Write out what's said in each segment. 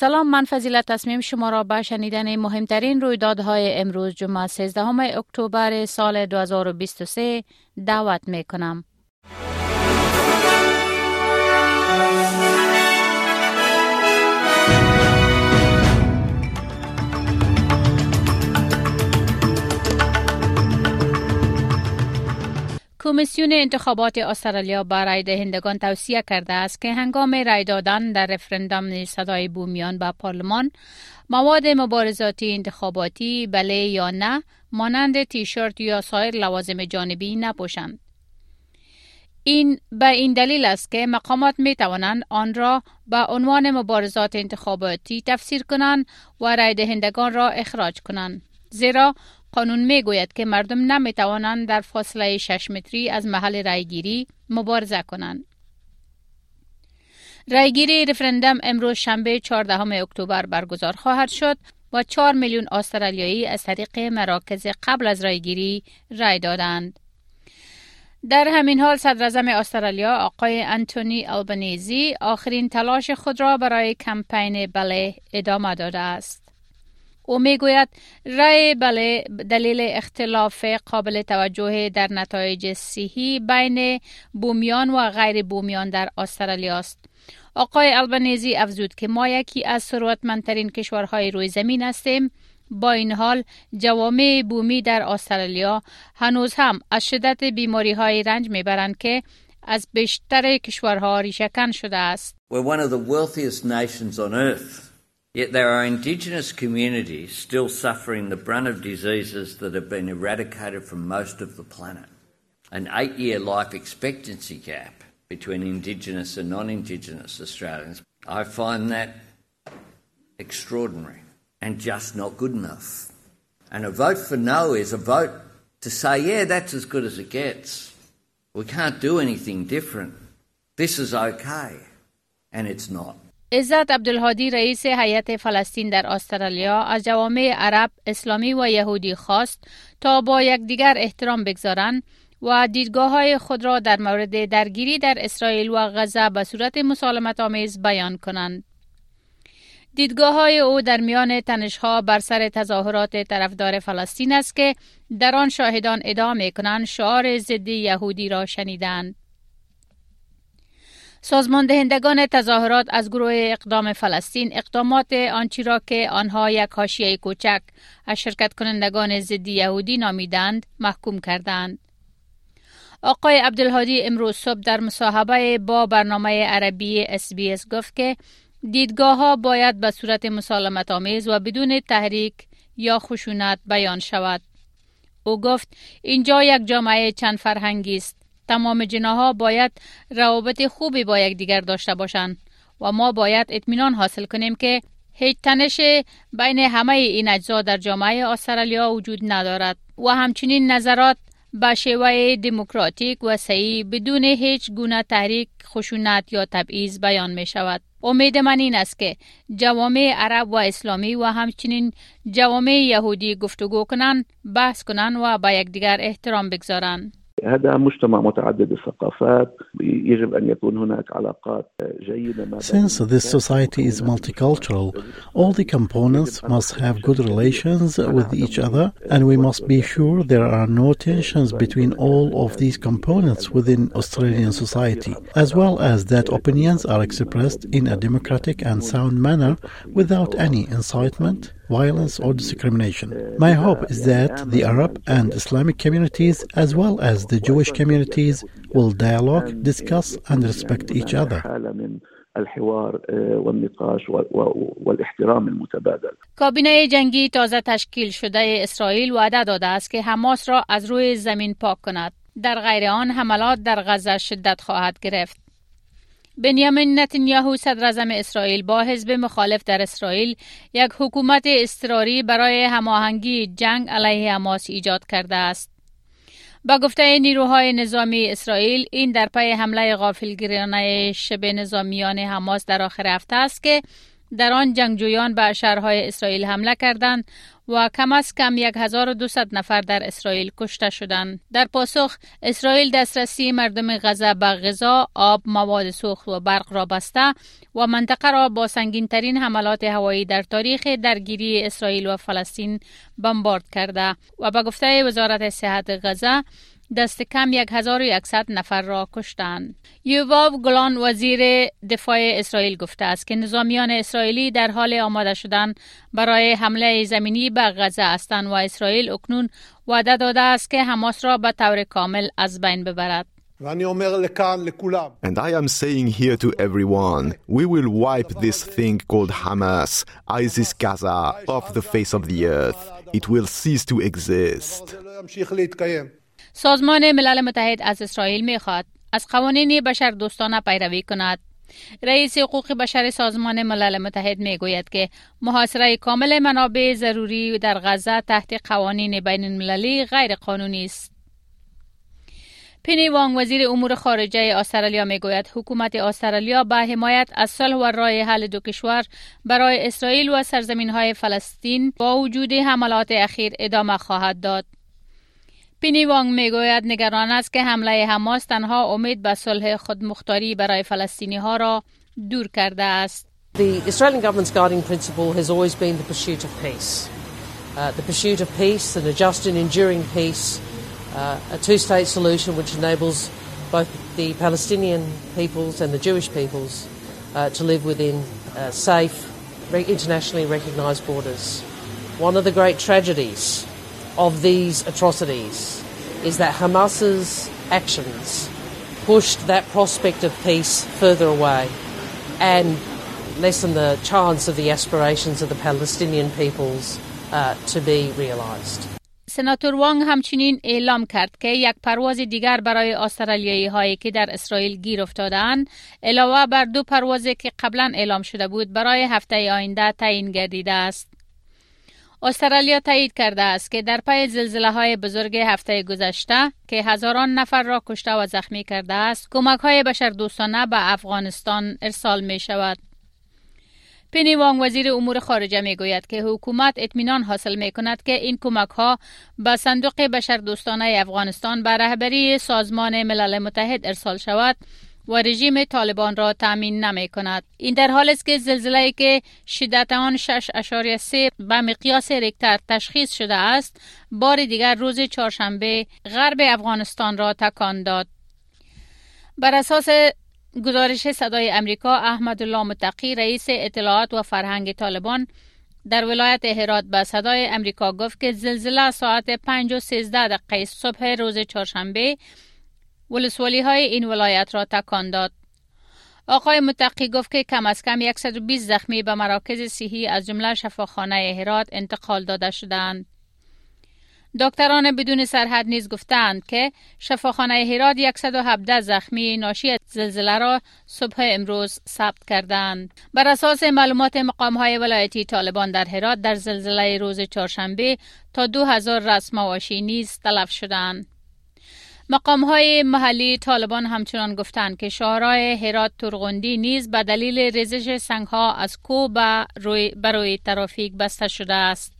سلام من فضیلت تصمیم شما را به شنیدن مهمترین رویدادهای امروز جمعه 13 اکتبر سال 2023 دعوت می کنم. کمیسیون انتخابات استرالیا برای دهندگان توصیه کرده است که هنگام رای دادن در رفرندم صدای بومیان به پارلمان مواد مبارزاتی انتخاباتی بله یا نه مانند تیشرت یا سایر لوازم جانبی نپوشند. این به این دلیل است که مقامات می توانند آن را به عنوان مبارزات انتخاباتی تفسیر کنند و رای دهندگان را اخراج کنند. زیرا قانون می گوید که مردم نمی توانند در فاصله 6 متری از محل رایگیری مبارزه کنند. رایگیری رفرندم امروز شنبه 14 اکتبر برگزار خواهد شد و 4 میلیون استرالیایی از طریق مراکز قبل از رایگیری رای دادند. در همین حال صدر استرالیا آقای انتونی البنیزی آخرین تلاش خود را برای کمپین بله ادامه داده است. او می‌گوید رای بله دلیل اختلاف قابل توجه در نتایج صحی بین بومیان و غیر بومیان در استرالیا است. آقای البنیزی افزود که ما یکی از ثروتمندترین کشورهای روی زمین هستیم با این حال جوامع بومی در استرالیا هنوز هم از شدت بیماری های رنج می‌برند که از بیشتر کشورها ریشهکن شده است. Yet there are indigenous communities still suffering the brunt of diseases that have been eradicated from most of the planet. An eight year life expectancy gap between indigenous and non indigenous Australians. I find that extraordinary and just not good enough. And a vote for no is a vote to say, yeah, that's as good as it gets. We can't do anything different. This is okay. And it's not. عزت عبدالهادی رئیس هیئت فلسطین در استرالیا از جوامع عرب، اسلامی و یهودی خواست تا با یکدیگر احترام بگذارند و دیدگاه های خود را در مورد درگیری در اسرائیل و غزه به صورت مسالمت آمیز بیان کنند. دیدگاه های او در میان تنشها بر سر تظاهرات طرفدار فلسطین است که در آن شاهدان ادامه کنند شعار ضد یهودی را شنیدند. سازمان دهندگان تظاهرات از گروه اقدام فلسطین اقدامات آنچی را که آنها یک حاشیه کوچک از شرکت کنندگان ضد یهودی نامیدند محکوم کردند. آقای عبدالهادی امروز صبح در مصاحبه با برنامه عربی اس گفت که دیدگاه ها باید به صورت مسالمت آمیز و بدون تحریک یا خشونت بیان شود. او گفت اینجا یک جامعه چند فرهنگی است. تمام جناها باید روابط خوبی با یکدیگر داشته باشند و ما باید اطمینان حاصل کنیم که هیچ تنش بین همه این اجزا در جامعه استرالیا وجود ندارد و همچنین نظرات به شیوه دموکراتیک و صحیح بدون هیچ گونه تحریک خشونت یا تبعیض بیان می شود. امید من این است که جوامع عرب و اسلامی و همچنین جوامع یهودی گفتگو کنند، بحث کنند و به یکدیگر احترام بگذارند. هذا مجتمع متعدد الثقافات يجب أن يكون هناك علاقات جيدة Since this society is multicultural, all the components must have good relations with each other and we must be sure there are no tensions between all of these components within Australian society, as well as that opinions are expressed in a democratic and sound manner without any incitement, violence or discrimination. My hope is that the Arab and Islamic communities, as well as the Jewish communities, will dialogue, discuss, and respect each other. الحوار والنقاش والاحترام المتبادل کابینه جنگی تازه تشکیل شده اسرائیل وعده داده است که حماس را از روی زمین پاک کند در غیر آن حملات در غزه شدت خواهد گرفت بنیامین نتانیاهو صدر اسرائیل با حزب مخالف در اسرائیل یک حکومت اضطراری برای هماهنگی جنگ علیه حماس ایجاد کرده است. با گفته نیروهای نظامی اسرائیل این در پی حمله غافلگیرانه شبه نظامیان حماس در آخر هفته است که در آن جنگجویان به شهرهای اسرائیل حمله کردند و کم از کم 1200 نفر در اسرائیل کشته شدند. در پاسخ اسرائیل دسترسی مردم غزه به غذا، آب، مواد سوخت و برق را بسته و منطقه را با سنگین ترین حملات هوایی در تاریخ درگیری اسرائیل و فلسطین بمبارد کرده و به گفته وزارت صحت غزه دست کم 1100 نفر را کشتند. یوواو گلان وزیر دفاع اسرائیل گفته است که نظامیان اسرائیلی در حال آماده شدن برای حمله زمینی به غزه هستند و اسرائیل اکنون وعده داده است که حماس را به طور کامل از بین ببرد. And I am saying here to everyone, we will wipe this thing called Hamas, ISIS Gaza, off the face of the earth. It will cease to exist. سازمان ملل متحد از اسرائیل می‌خواد از قوانین بشر دوستانه پیروی کند. رئیس حقوق بشر سازمان ملل متحد می گوید که محاصره کامل منابع ضروری در غزه تحت قوانین بین المللی غیر قانونی است. پینی وانگ وزیر امور خارجه استرالیا می گوید حکومت استرالیا به حمایت از صلح و راه حل دو کشور برای اسرائیل و سرزمین های فلسطین با وجود حملات اخیر ادامه خواهد داد. پینی وانگ میگوید نگران است که حمله حماس تنها امید به صلح خودمختاری برای فلسطینی ها را دور کرده است. The Australian government's guiding principle has always been the pursuit of peace. Uh, the pursuit of peace and a just and enduring peace, uh, a two-state solution which enables both the Palestinian peoples and the Jewish peoples uh, to live within uh, safe, internationally recognised borders. One of the great tragedies of these atrocities is that Hamas's actions pushed that prospect of peace further away and lessened the chance of the aspirations of the Palestinian peoples uh, to be realized. سناتور وانگ همچنین اعلام کرد که یک پرواز دیگر برای استرالیایی هایی که در اسرائیل گیر افتادند علاوه بر دو پروازی که قبلا اعلام شده بود برای هفته آینده تعیین گردیده است. استرالیا تایید کرده است که در پای زلزله های بزرگ هفته گذشته که هزاران نفر را کشته و زخمی کرده است کمک های بشر دوستانه به افغانستان ارسال می شود. پینی وانگ وزیر امور خارجه می گوید که حکومت اطمینان حاصل می کند که این کمک ها به صندوق بشر دوستانه افغانستان به رهبری سازمان ملل متحد ارسال شود و رژیم طالبان را تامین نمی کند. این در حال است که زلزله که شدت آن 6.3 به مقیاس ریکتر تشخیص شده است بار دیگر روز چهارشنبه غرب افغانستان را تکان داد. بر اساس گزارش صدای امریکا احمد الله متقی رئیس اطلاعات و فرهنگ طالبان در ولایت هرات به صدای امریکا گفت که زلزله ساعت 5 و 13 دقیقه صبح روز چهارشنبه ولسوالی های این ولایت را تکان داد. آقای متقی گفت که کم از کم 120 زخمی به مراکز صحی از جمله شفاخانه هرات انتقال داده شدند. دکتران بدون سرحد نیز گفتند که شفاخانه هرات 117 زخمی ناشی از زلزله را صبح امروز ثبت کردند. بر اساس معلومات مقام های ولایتی طالبان در هرات در زلزله روز چهارشنبه تا 2000 رسم نیز تلف شدند. مقام های محلی طالبان همچنان گفتند که شهرهای هرات ترغندی نیز به دلیل ریزش سنگ ها از روی بروی ترافیک بسته شده است.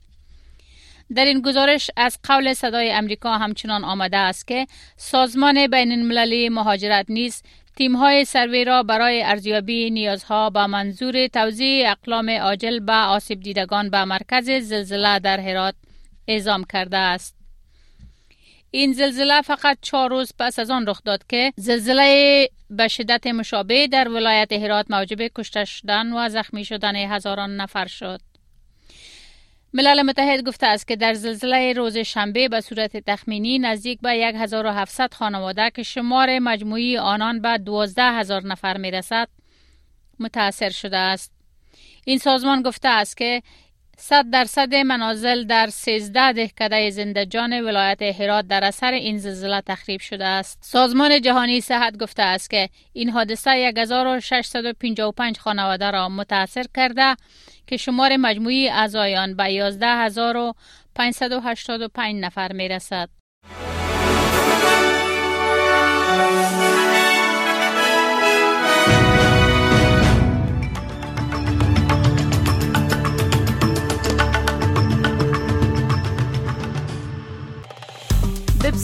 در این گزارش از قول صدای امریکا همچنان آمده است که سازمان بین المللی مهاجرت نیز تیم های سروی را برای ارزیابی نیازها با منظور توزیع اقلام عاجل به آسیب دیدگان به مرکز زلزله در هرات اعزام کرده است. این زلزله فقط چهار روز پس از آن رخ داد که زلزله به شدت مشابه در ولایت هرات موجب کشته شدن و زخمی شدن هزاران نفر شد. ملل متحد گفته است که در زلزله روز شنبه به صورت تخمینی نزدیک به 1700 خانواده که شمار مجموعی آنان به 12 هزار نفر می رسد متاثر شده است. این سازمان گفته است که صد درصد منازل در 13 دهکده زندجان ولایت هرات در اثر این زلزله تخریب شده است. سازمان جهانی صحت گفته است که این حادثه 1655 خانواده را متاثر کرده که شمار مجموعی اعضایان به 11585 نفر می رسد.